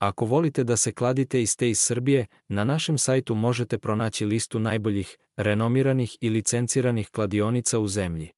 Ako volite da se kladite i ste iz Srbije, na našem sajtu možete pronaći listu najboljih, renomiranih i licenciranih kladionica u zemlji.